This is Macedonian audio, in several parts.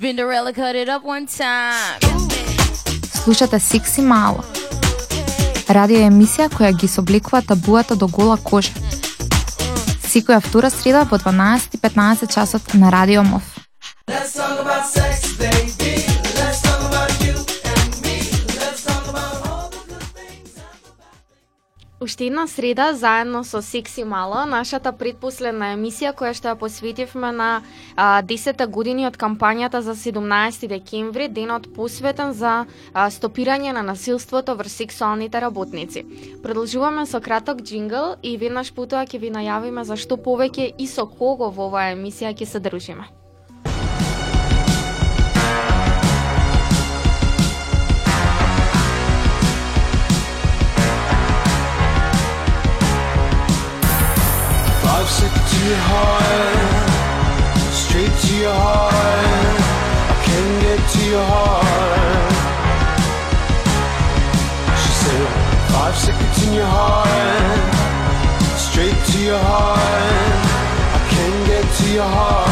Spinderella cut it up one time. Слушате Сикси Мало. Радио емисија која ги собликува табуата до гола кожа. Секоја втора среда по 12:15 часот на Радио МОВ. Let's talk about sex, Уште една среда, заедно со Секси Мало, нашата предпоследна емисија која што ја посветивме на а, 10 години од кампањата за 17 декември, денот посветен за а, стопирање на насилството врз сексуалните работници. Продолжуваме со краток джингл и веднаш потоа ќе ви најавиме за што повеќе и со кого во оваа емисија ќе се дружиме. Your heart, straight to your heart. I can get to your heart. She said, five seconds in your heart, straight to your heart. I can get to your heart.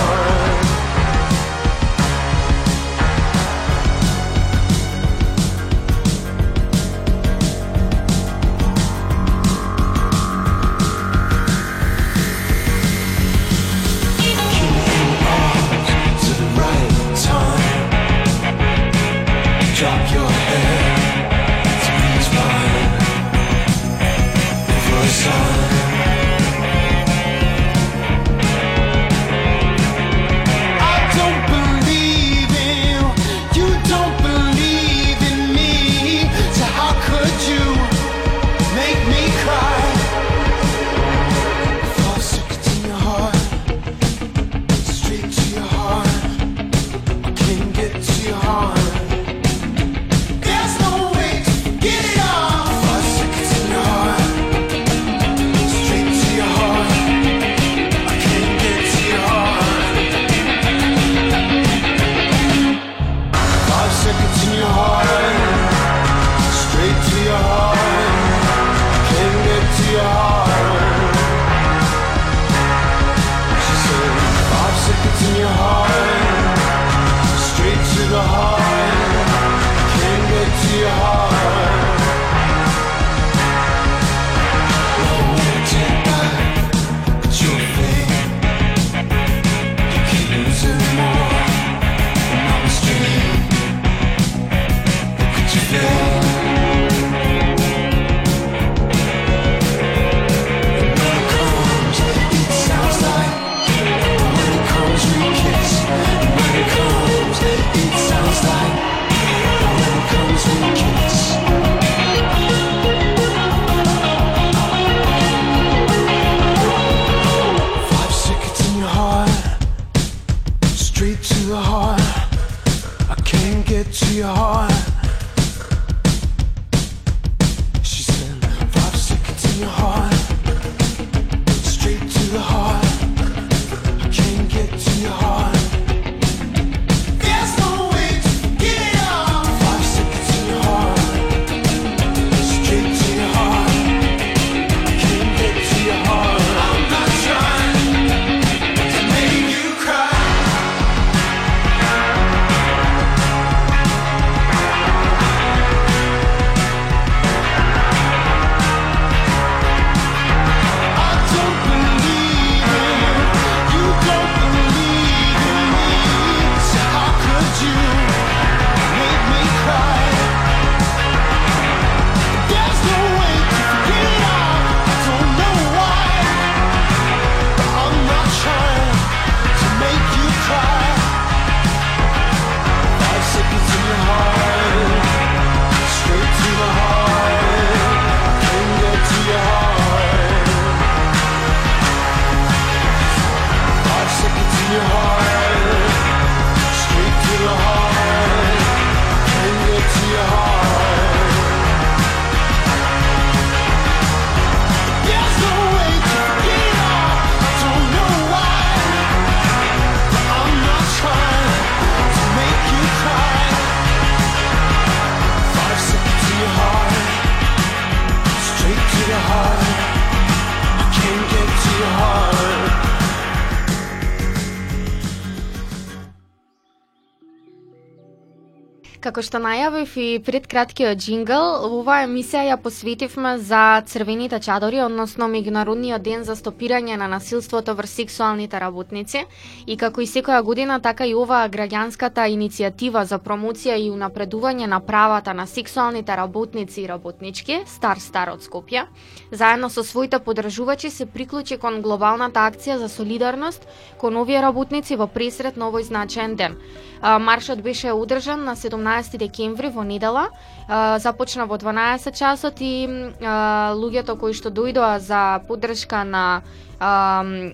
Како што најавив и пред краткиот джингл, оваа емисија ја посветивме за црвените чадори, односно меѓународниот ден за стопирање на насилството врз сексуалните работници. И како и секоја година, така и оваа граѓанската иницијатива за промоција и унапредување на правата на сексуалните работници и работнички, Стар Стар од Скопје, заедно со своите подржувачи се приклучи кон глобалната акција за солидарност кон овие работници во пресрет на овој значаен ден. Маршот беше одржан на 17 декември во недела. Започна во 12 часот и луѓето кои што дојдоа за поддршка на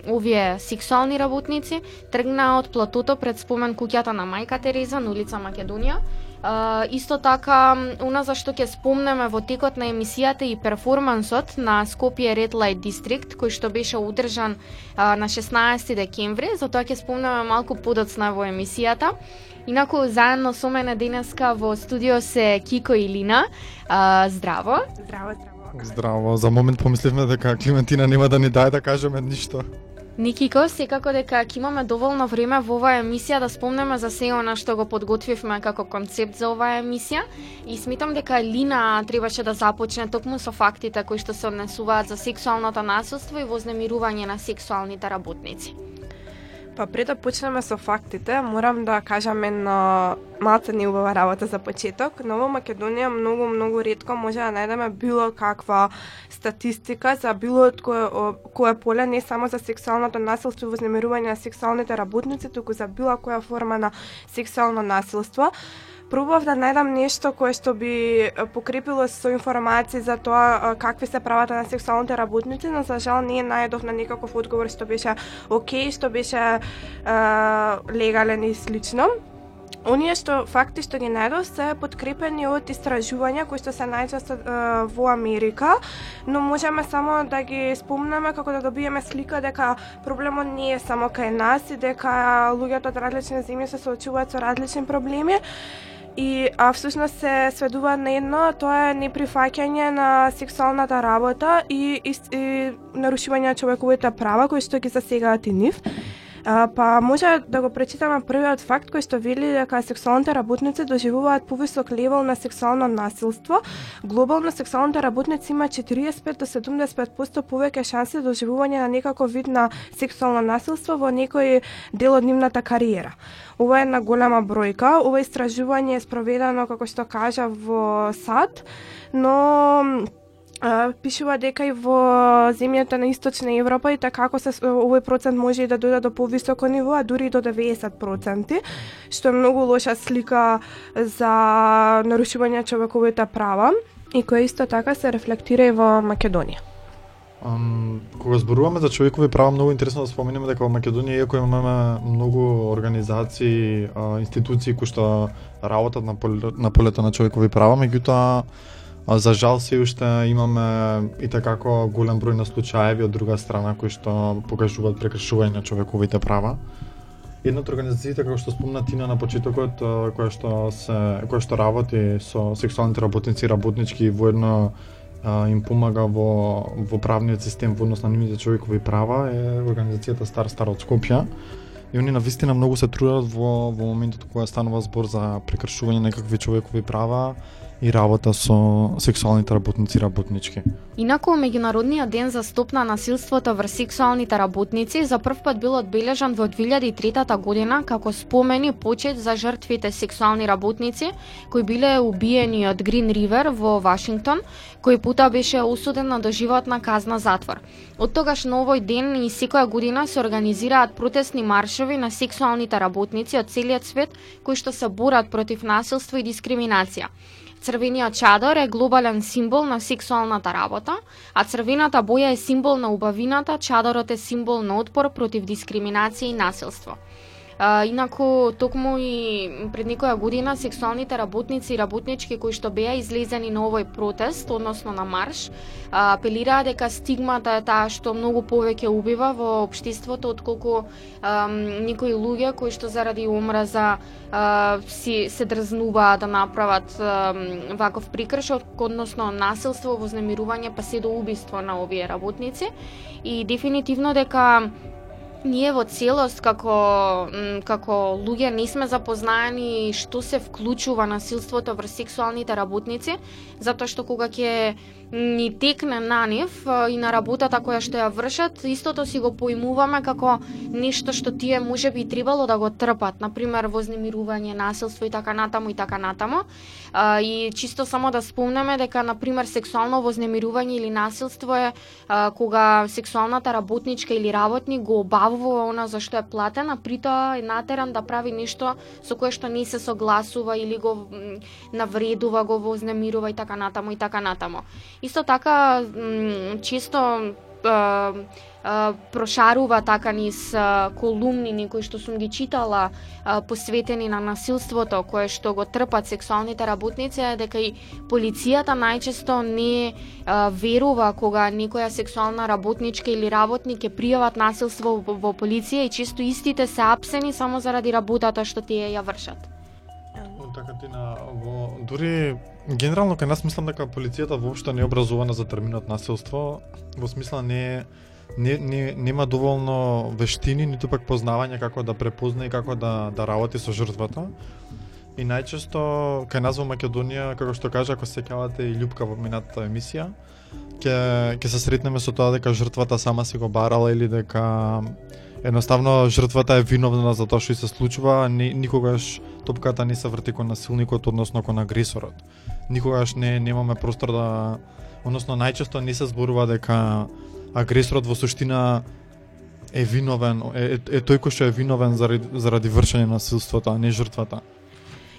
овие сексуални работници тргнаа од платото пред спомен куќата на Мајка Тереза на улица Македонија. Uh, исто така, уна за што ќе спомнеме во текот на емисијата и перформансот на Скопје Red Light District, кој што беше одржан uh, на 16 декември, за тоа ќе спомнеме малку подоцна во емисијата. Инаку, заедно со мене денеска во студио се Кико и Лина. Uh, здраво. Здраво, здраво. Здраво, за момент помисливме дека Климентина нема да ни даде да кажеме ништо. Никико, секако дека ќе имаме доволно време во оваа емисија да спомнеме за се она што го подготвивме како концепт за оваа емисија и сметам дека Лина требаше да започне токму со фактите кои што се однесуваат за сексуалното насилство и вознемирување на сексуалните работници. Па пред да почнеме со фактите, морам да кажам една малце неубава работа за почеток. Но во Македонија многу, многу ретко може да најдеме било каква статистика за било од кое, кое поле, не само за сексуалното насилство и вознемирување на сексуалните работници, туку за било која форма на сексуално насилство. Пробував да најдам нешто кое што би покрепило со информации за тоа какви се правата на сексуалните работници, но за жал не најдов на некаков одговор што беше окей, што беше е, легален и слично. Оние што факти што ги најдов се подкрепени од истражувања кои што се најчесто е, во Америка, но можеме само да ги спомнеме како да добиеме слика дека проблемот не е само кај нас и дека луѓето од различни земји се соочуваат со различни проблеми. И а всушност се сведува на едно, тоа е неприфаќање на сексуалната работа и, и, и нарушување на човековите права кои што ги засегаат и нив. А, па може да го прочитаме првиот факт кој што вели дека сексуалните работници доживуваат повисок левел на сексуално насилство. Глобално сексуалните работници има 45 до 75% повеќе шанси за доживување на некаков вид на сексуално насилство во некој дел од нивната кариера. Ова е една голема бројка. Ова истражување е спроведено, како што кажа, во САД, но пишува дека и во земјата на Источна Европа и така како се овој процент може и да дојде до повисоко ниво, а дури и до 90%, што е многу лоша слика за нарушување на човековите права и која исто така се рефлектира и во Македонија. Um, кога зборуваме за човекови права, многу интересно да споменеме дека во Македонија, иако имаме многу организации, институции кои што работат на, на полето на човекови права, меѓутоа за жал се уште имаме и такако голем број на случаеви од друга страна кои што покажуваат прекршување на човековите права. Една од организациите како што спомна Тина на почетокот, која што се која што работи со сексуалните работници и работнички и воедно а, им помага во во правниот систем во однос на нивните човекови права е организацијата Стар Стар од Скопје. И они навистина многу се трудат во во моментот кога станува збор за прекршување на некакви човекови права и работа со сексуалните работници и работнички. Инаку, Меѓународниот ден за стоп на насилството врз сексуалните работници за прв пат бил одбележан во 2003 година како спомени почет за жртвите сексуални работници кои биле убиени од Грин Ривер во Вашингтон, кој пута беше осуден на доживотна казна затвор. Од тогаш на овој ден и секоја година се организираат протестни маршови на сексуалните работници од целиот свет кои што се борат против насилство и дискриминација. Црвениот чадор е глобален символ на сексуалната работа, а црвената боја е символ на убавината, чадорот е символ на отпор против дискриминација и насилство. А, инаку, токму и пред некоја година, сексуалните работници и работнички кои што беа излезени на овој протест, односно на марш, а, апелираа дека стигмата е таа што многу повеќе убива во општеството, отколку ам, некои луѓе кои што заради омраза а, си се дрзнуваат да направат а, ваков прекршок, односно насилство, вознемирување, па се до убиство на овие работници. И дефинитивно дека ние во целост како како луѓе не сме запознаени што се вклучува насилството врз сексуалните работници, затоа што кога ќе ни текне на нив и на работата која што ја вршат, истото си го поимуваме како нешто што тие може би требало да го трпат, например вознемирување, насилство и така натаму и така натаму. И чисто само да спомнеме дека например сексуално вознемирување или насилство е кога сексуалната работничка или работник го обавува она за што е платена, притоа е натеран да прави нешто со кое што не се согласува или го навредува, го вознемирува и така натаму и така натаму. Исто така често а, а, прошарува така низ а, колумни кои што сум ги читала а, посветени на насилството кое што го трпат сексуалните работници е дека и полицијата најчесто не а, верува кога некоја сексуална работничка или работник ќе пријават насилство во, во полиција и често истите се апсени само заради работата што тие ја вршат. Така ти на во дури генерално кај нас мислам дека полицијата воопшто не е образована за терминот насилство, во смисла не е не, не, нема доволно вештини, ниту пак познавање како да препозна и како да, да работи со жртвата. И најчесто кај нас во Македонија, како што кажа, ако се сеќавате и Љупка во минатата емисија, ќе ќе се сретнеме со тоа дека жртвата сама си го барала или дека едноставно жртвата е виновна за тоа што се случува, ни, никогаш топката не се врти кон насилникот, односно кон агресорот. Никогаш не немаме простор да односно најчесто не се зборува дека агресорот во суштина е виновен, е, е, е тој кој што е виновен заради, заради вршење на насилството, а не жртвата.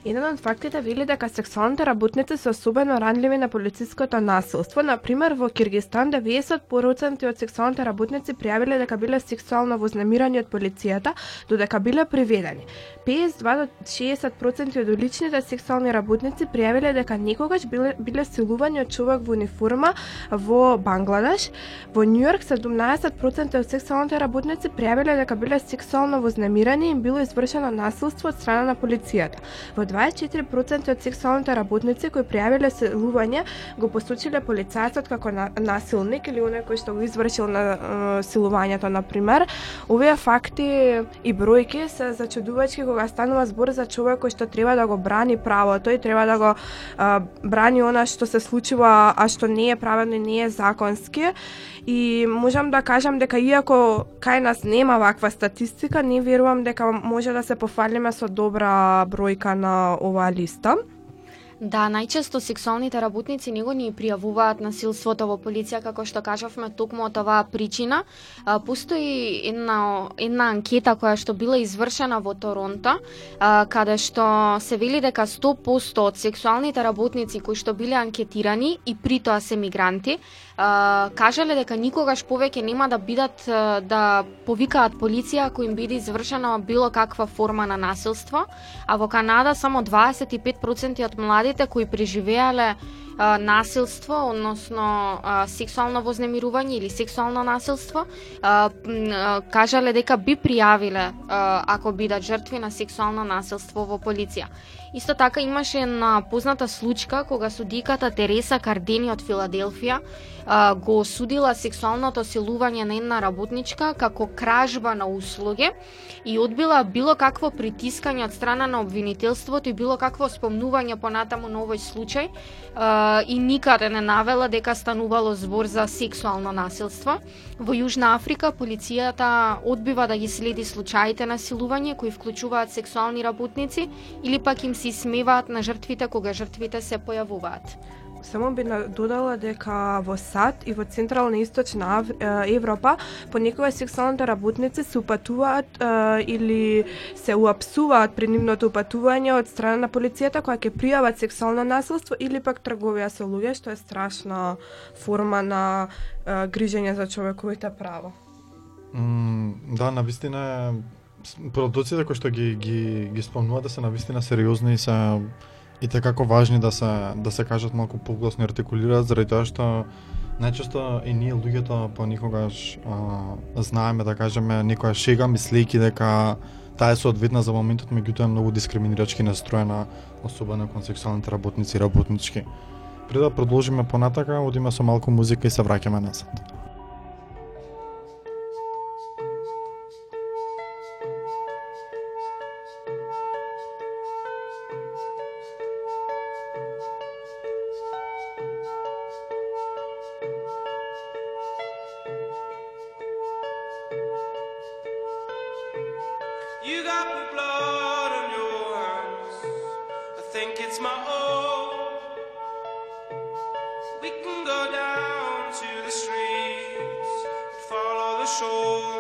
Еден од фактите вели дека сексуалните работници се особено ранливи на полициското насилство. На пример, во Киргистан 90% од сексуалните работници пријавиле дека биле сексуално вознемирани од полицијата, додека биле приведени. 52 до 60% од уличните сексуални работници пријавиле дека некогаш биле, биле силувани од човек во униформа во Бангладеш. Во Њујорк 17% од сексуалните работници пријавиле дека биле сексуално вознемирани и им било извршено насилство од страна на полицијата. Во 24% од сексуалните работници кои пријавиле силување го посочиле полицајцот како на, насилник или оној кој што го извршил на е, силувањето на пример. Овие факти и бројки се зачудувачки кога станува збор за човек кој што треба да го брани правото и треба да го а, брани она што се случува, а што не е правено и не е законски. И можам да кажам дека иако кај нас нема ваква статистика, не верувам дека може да се пофалиме со добра бројка на оваа листа. Да, најчесто сексуалните работници него ни пријавуваат насилството во полиција, како што кажавме, токму од оваа причина. А, постои една, една анкета која што била извршена во Торонто, а, каде што се вели дека 100% од сексуалните работници кои што биле анкетирани и притоа се мигранти, кажале дека никогаш повеќе нема да бидат да повикаат полиција ако им биде извршена било каква форма на насилство, а во Канада само 25% од младите кои преживеале а, насилство, односно а, сексуално вознемирување или сексуално насилство, а, кажале дека би пријавиле а, ако бидат жртви на сексуално насилство во полиција. Исто така имаше една позната случка кога судиката Тереса Кардени од Филаделфија а, го осудила сексуалното силување на една работничка како кражба на услуги и одбила било какво притискање од страна на обвинителството и било какво спомнување понатаму на овој случај а, и никаде не навела дека станувало збор за сексуално насилство. Во Јужна Африка полицијата одбива да ги следи случаите на силување кои вклучуваат сексуални работници или пак им се смеваат на жртвите кога жртвите се појавуваат. Само би додала дека во САД и во Централна и Источна Европа понекогаш сексуалните работници се упатуваат е, или се уапсуваат при нивното упатување од страна на полицијата која ќе пријават сексуално насилство или пак трговија со луѓе, што е страшна форма на е, грижење за човековите права. Mm, да, на вистина продуците кои што ги ги ги спомнува да се на вистина сериозни и се и така како важни да се да се кажат малку погласно и артикулираат заради тоа што најчесто и ние луѓето понекогаш а, знаеме да кажеме некоја шега мислејќи дека таа е соодветна за моментот, меѓутоа е многу дискриминирачки настроена, особено кон сексуалните работници и работнички. Пред да продолжиме понатака, одиме со малку музика и се враќаме назад. it's my own. We can go down to the streets, follow the shore.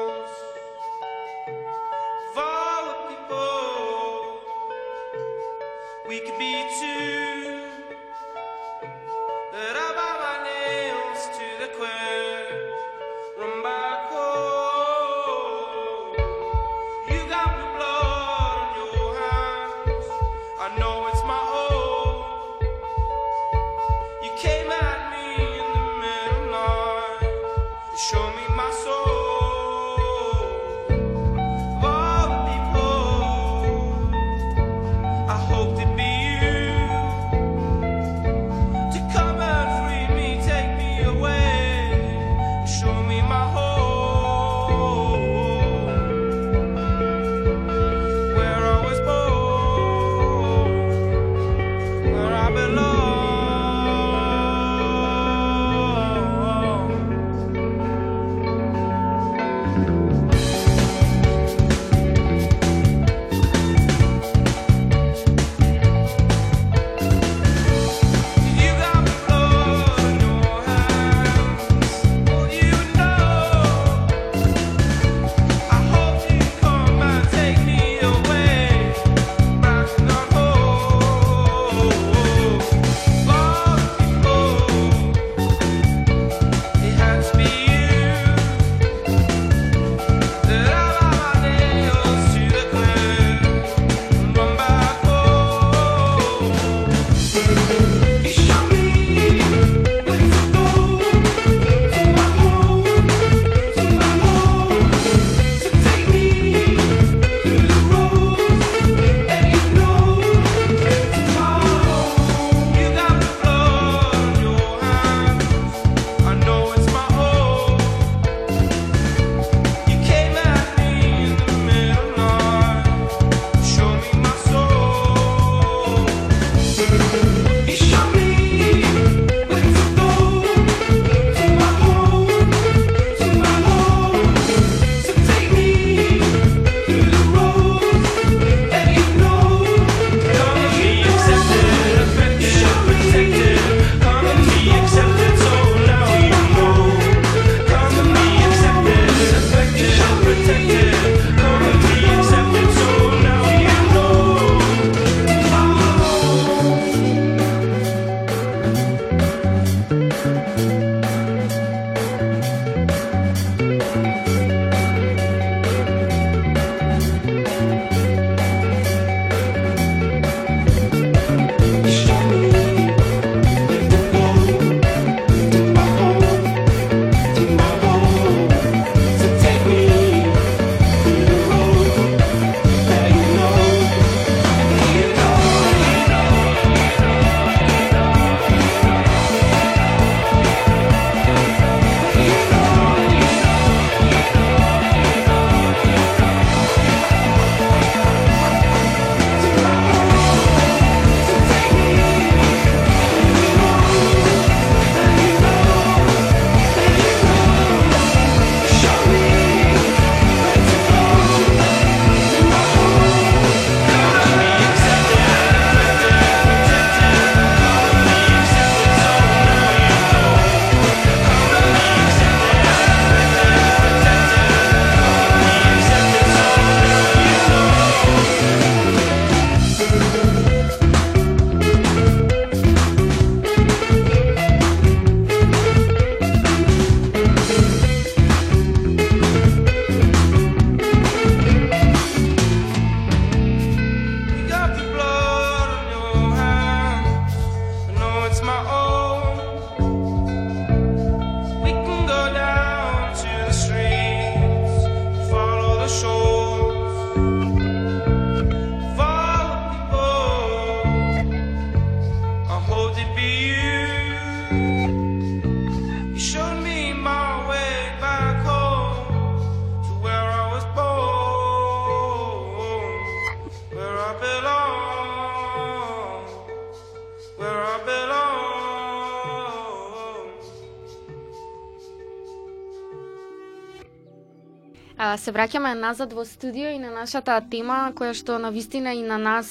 Се враќаме назад во студио и на нашата тема која што на вистина и на нас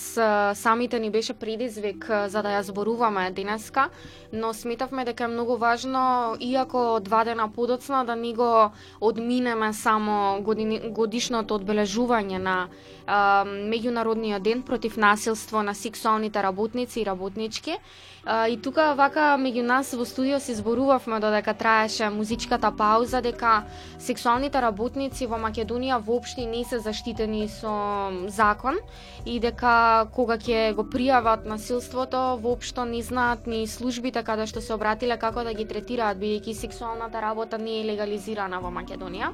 самите ни беше предизвик за да ја зборуваме денеска, но сметавме дека е многу важно иако два дена подоцна да ни го одминеме само години, годишното одбележување на а, меѓународниот ден против насилство на сексуалните работници и работнички. А, и тука вака меѓу нас во студио се зборувавме додека траеше музичката пауза дека сексуалните работници во Македонија воопшто не се заштитени со закон и дека кога ќе го пријават насилството воопшто не знаат ни службите каде што се обратиле како да ги третираат бидејќи сексуалната работа не е легализирана во Македонија.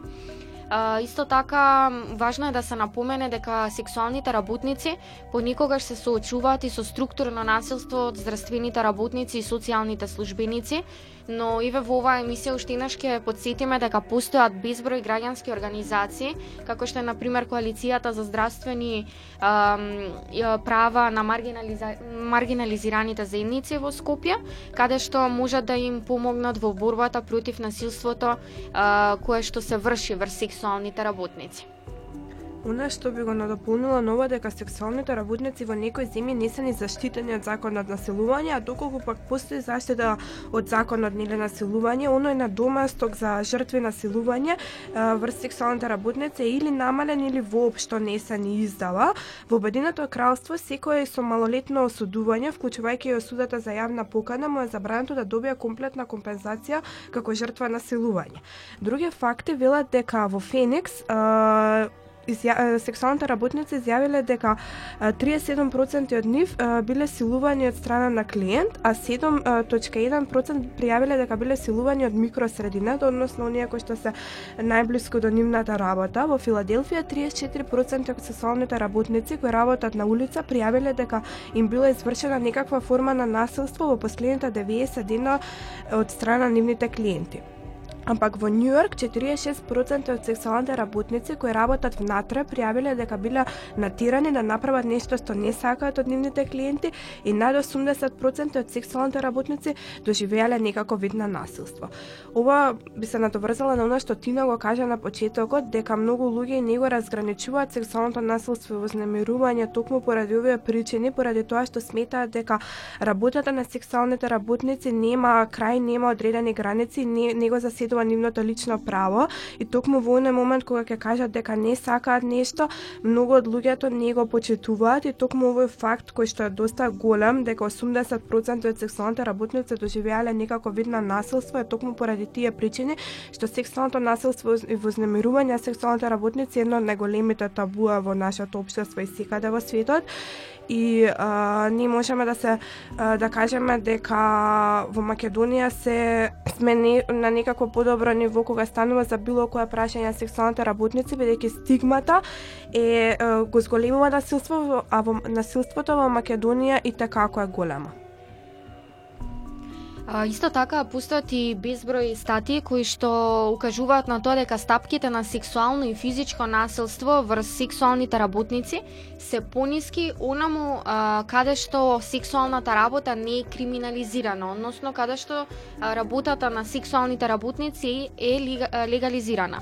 Uh, исто така, важно е да се напомене дека сексуалните работници понекогаш се соочуваат и со структурно насилство од здравствените работници и социјалните службеници, но и во оваа емисија уште еднаш ќе подсетиме дека постојат безброј граѓански организации, како што е на пример коалицијата за здравствени ам, права на маргинализа... маргинализираните заедници во Скопје, каде што можат да им помогнат во борбата против насилството а, кое што се врши врз сексуалните работници. Она што би го надополнила ново дека сексуалните работници во некои земји не се ни заштитени од законот на насилување, а доколку пак постои заштита од законот нели насилување, оној на домасток за жртви насилување врз сексуалните работници или намален или воопшто не се ни издава. Во Обединето кралство секое со малолетно осудување, вклучувајќи и осудата за јавна покана, му е забрането да добија комплетна компензација како жртва насилување. Други факти велат дека во Феникс изја, сексуалните работници изјавиле дека 37% од нив биле силувани од страна на клиент, а 7.1% пријавиле дека биле силувани од микросредината, односно оние кои што се најблиску до нивната работа. Во Филаделфија 34% од сексуалните работници кои работат на улица пријавиле дека им била извршена некаква форма на насилство во последните 90 дена од страна на нивните клиенти. Ампак во Нью Йорк 46% од сексуалните работници кои работат внатре пријавиле дека биле натирани да направат нешто што не сакаат од нивните клиенти и над 80% од сексуалните работници доживеале некако вид на насилство. Ова би се надоврзала на она што Тина го кажа на почетокот дека многу луѓе не го разграничуваат сексуалното насилство и вознемирување токму поради овие причини, поради тоа што сметаат дека работата на сексуалните работници нема крај, нема одредени граници, не, не го заседува поштува нивното лично право и токму во оној момент кога ќе кажат дека не сакаат нешто, многу од луѓето не го почитуваат и токму овој факт кој што е доста голем дека 80% од сексуалните работници доживеале некако вид на насилство е токму поради тие причини што сексуалното насилство и вознемирување на сексуалните работници е едно од најголемите табуа во нашето општество и секаде во светот и а, ние можеме да се а, да кажеме дека во Македонија се сме не, на некако подобро ниво кога станува за било кое прашање на сексуалните работници бидејќи стигмата е, е го зголемува насилство а во насилството во Македонија и така е голема. А, исто така постојат и безброј статии кои што укажуваат на тоа дека стапките на сексуално и физичко насилство врз сексуалните работници се пониски онаму а, каде што сексуалната работа не е криминализирана, односно каде што работата на сексуалните работници е легализирана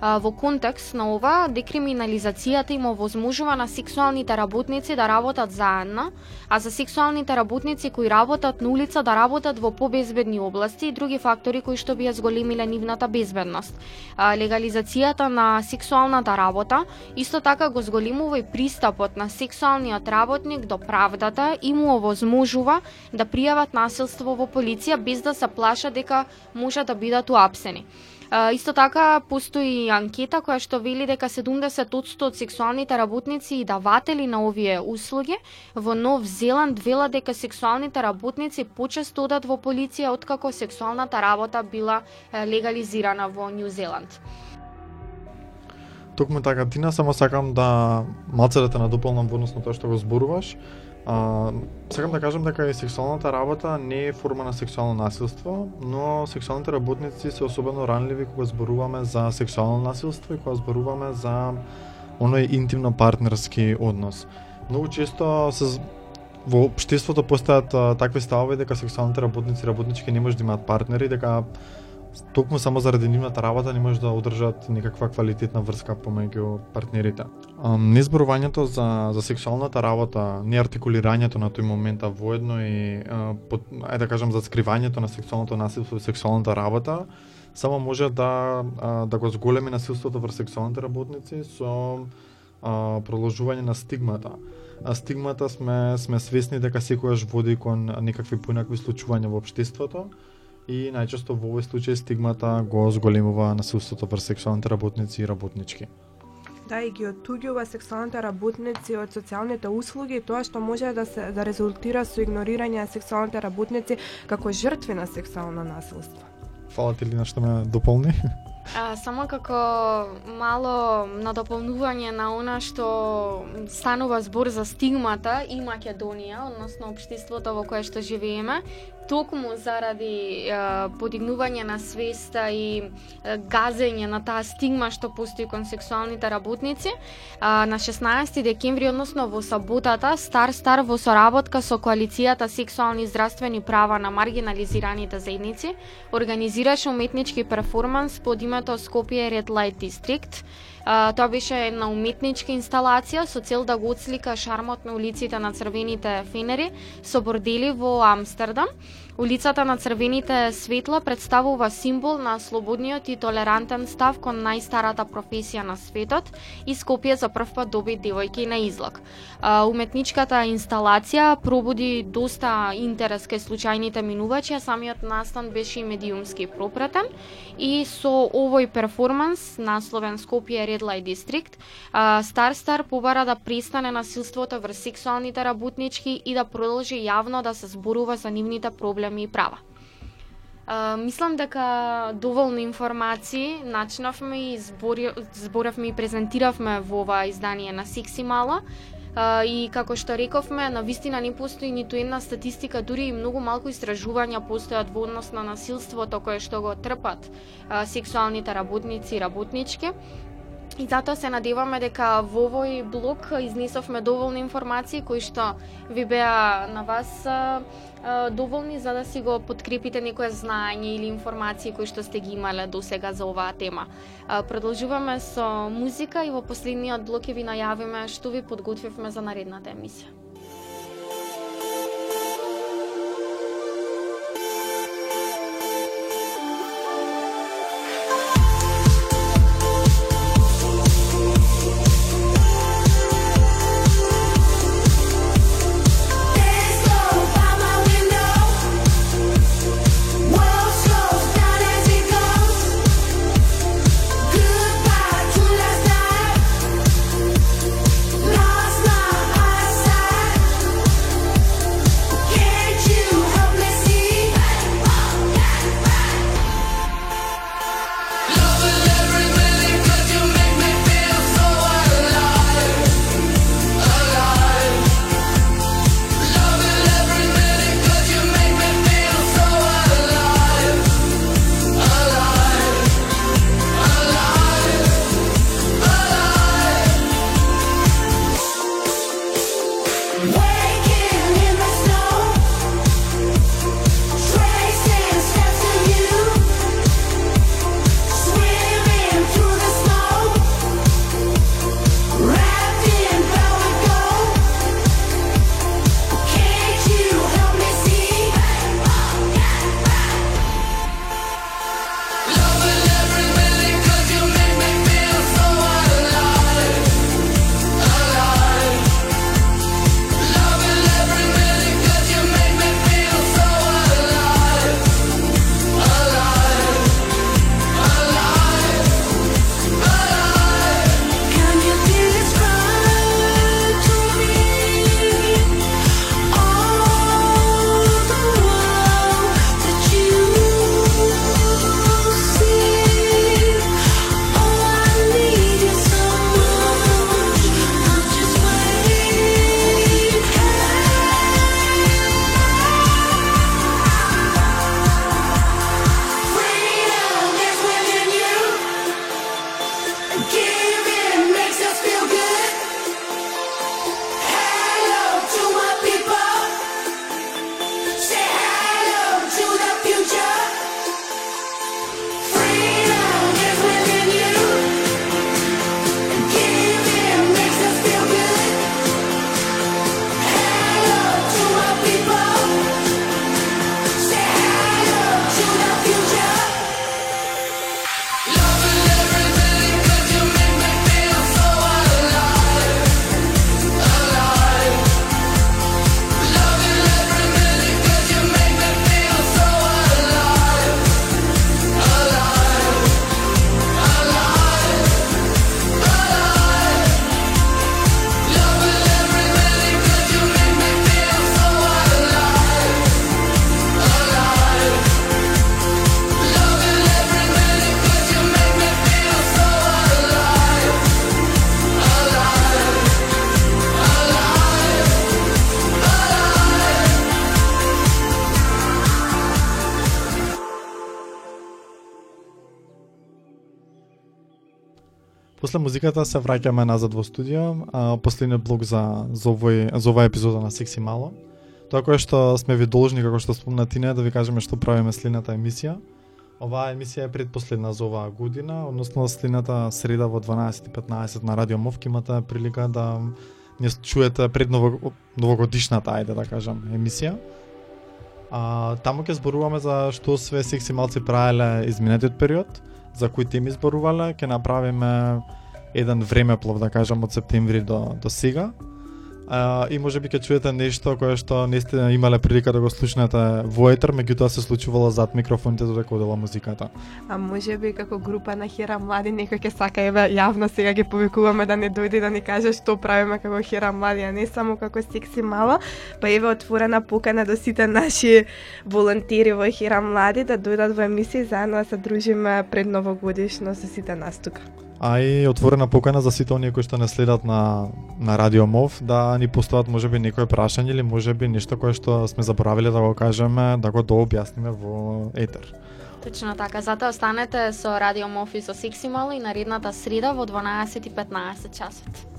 во контекст на ова, декриминализацијата им овозможува на сексуалните работници да работат заедно, а за сексуалните работници кои работат на улица да работат во побезбедни области и други фактори кои што би ја зголемиле нивната безбедност. Легализацијата на сексуалната работа исто така го зголемува и пристапот на сексуалниот работник до правдата и му овозможува да пријават насилство во полиција без да се плашат дека може да бидат уапсени. Исто така постои анкета која што вели дека 70% од сексуалните работници и даватели на овие услуги во Нов Зеланд велат дека сексуалните работници почесто одат во полиција откако сексуалната работа била легализирана во Нью Зеланд. Токму така, Тина, само сакам да малце да те надополнам во однос на тоа што го зборуваш. А, сакам да кажам дека и сексуалната работа не е форма на сексуално насилство, но сексуалните работници се особено ранливи кога зборуваме за сексуално насилство и кога зборуваме за оној интимно партнерски однос. Многу често се во општеството постојат такви ставови дека сексуалните работници и работнички не може да имаат партнери, дека токму само заради нивната работа не може да одржат некаква квалитетна врска помеѓу партнерите. Незборувањето за, за сексуалната работа, неартикулирањето на тој момент, а воедно и, а, ајде да кажам, за скривањето на сексуалното насилство и сексуалната работа, само може да, да го зголеми насилството врз сексуалните работници со а, продолжување на стигмата. А стигмата сме сме свесни дека секогаш води кон некакви поинакви случувања во општеството и најчесто во овој случај стигмата го зголемува насилството врз сексуалните работници и работнички. Да, и ги оттуѓува сексуалните работници од социјалните услуги, тоа што може да се да резултира со игнорирање на сексуалните работници како жртви на сексуално насилство. Фала ти Лина што ме дополни. А, само како мало надополнување на она што станува збор за стигмата и Македонија, односно општеството во кое што живееме, токму заради е, подигнување на свеста и е, газење на таа стигма што постои кон сексуалните работници, а, на 16 декември, односно во саботата, Стар Стар во соработка со коалицијата Сексуални и здравствени права на маргинализираните заедници, организираше уметнички перформанс под името Скопје Red Light District, А, тоа беше една уметничка инсталација со цел да го отслика шармот на улиците на црвените фенери со бордели во Амстердам. Улицата на црвените светла представува символ на слободниот и толерантен став кон најстарата професија на светот и Скопје за прв пат доби девојки на излог. Уметничката инсталација пробуди доста интерес кај случајните минувачи, а самиот настан беше и медиумски пропратен и со овој перформанс насловен Скопје Red Light District, Star Стар Стар побара да престане насилството врз сексуалните работнички и да продолжи јавно да се зборува за нивните проблеми и права. Uh, мислам дека доволно информации начинавме и збори, зборавме и презентиравме во ова издание на Секси Мала. Uh, и како што рековме, на вистина не постои ниту една статистика, дури и многу малку истражувања постојат во однос на насилството кое што го трпат uh, сексуалните работници и работнички. И затоа се надеваме дека во овој блок изнесовме доволни информации кои што ви беа на вас доволни за да си го подкрепите некое знаење или информации кои што сте ги имале до сега за оваа тема. Продолжуваме со музика и во последниот блок ќе ви најавиме што ви подготвивме за наредната емисија. После музиката се враќаме назад во студио, а, последниот блок за, за, овој, за оваа епизода на Секси Мало. Тоа кое што сме ви должни, како што спомна Тине да ви кажеме што правиме следната емисија. Оваа емисија е предпоследна за оваа година, односно следната среда во 12:15 на Радио Мовки имате прилика да не чуете пред ново, новогодишната, ајде да кажам, емисија. А, таму ќе зборуваме за што све секси малци правеле изминатиот период, за кои теми зборувале, ќе направиме еден времеплов, да кажам, од септември до, до сега. А, и може би ќе чуете нешто кое што не сте имале прилика да го слушнете во етер, меѓутоа се случувало зад микрофоните додека да одела музиката. А може би како група на Хера Млади некој ќе сака еве јавно сега ги повикуваме да не дојде да ни каже што правиме како Хера Млади, а не само како секси мала, па еве отворена покана до сите наши волонтери во Хера Млади да дојдат во емисија заедно да се дружиме пред новогодишно со сите нас тука. А и отворена покана за сите оние кои што не следат на, на Радио Мов, да ни постават можеби некое прашање или можеби нешто кое што сме заборавиле да го кажеме, да го дообјасниме во етер. Точно така, затоа останете со Радио и со Секси и наредната среда во 12:15 часот.